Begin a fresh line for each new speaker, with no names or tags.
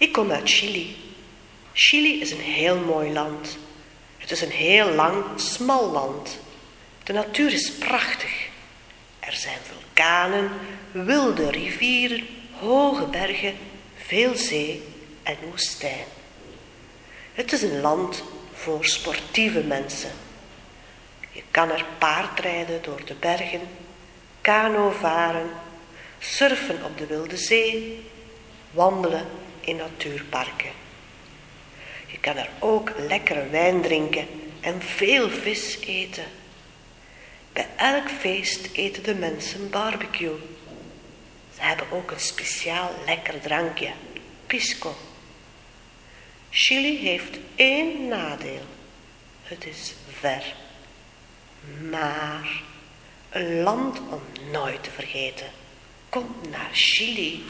Ik kom uit Chili. Chili is een heel mooi land. Het is een heel lang, smal land. De natuur is prachtig. Er zijn vulkanen, wilde rivieren, hoge bergen, veel zee en woestijn. Het is een land voor sportieve mensen. Je kan er paardrijden door de bergen, kano varen, surfen op de wilde zee, wandelen in natuurparken. Je kan er ook lekkere wijn drinken en veel vis eten. Bij elk feest eten de mensen barbecue. Ze hebben ook een speciaal lekker drankje, pisco. Chili heeft één nadeel. Het is ver. Maar een land om nooit te vergeten. Kom naar Chili.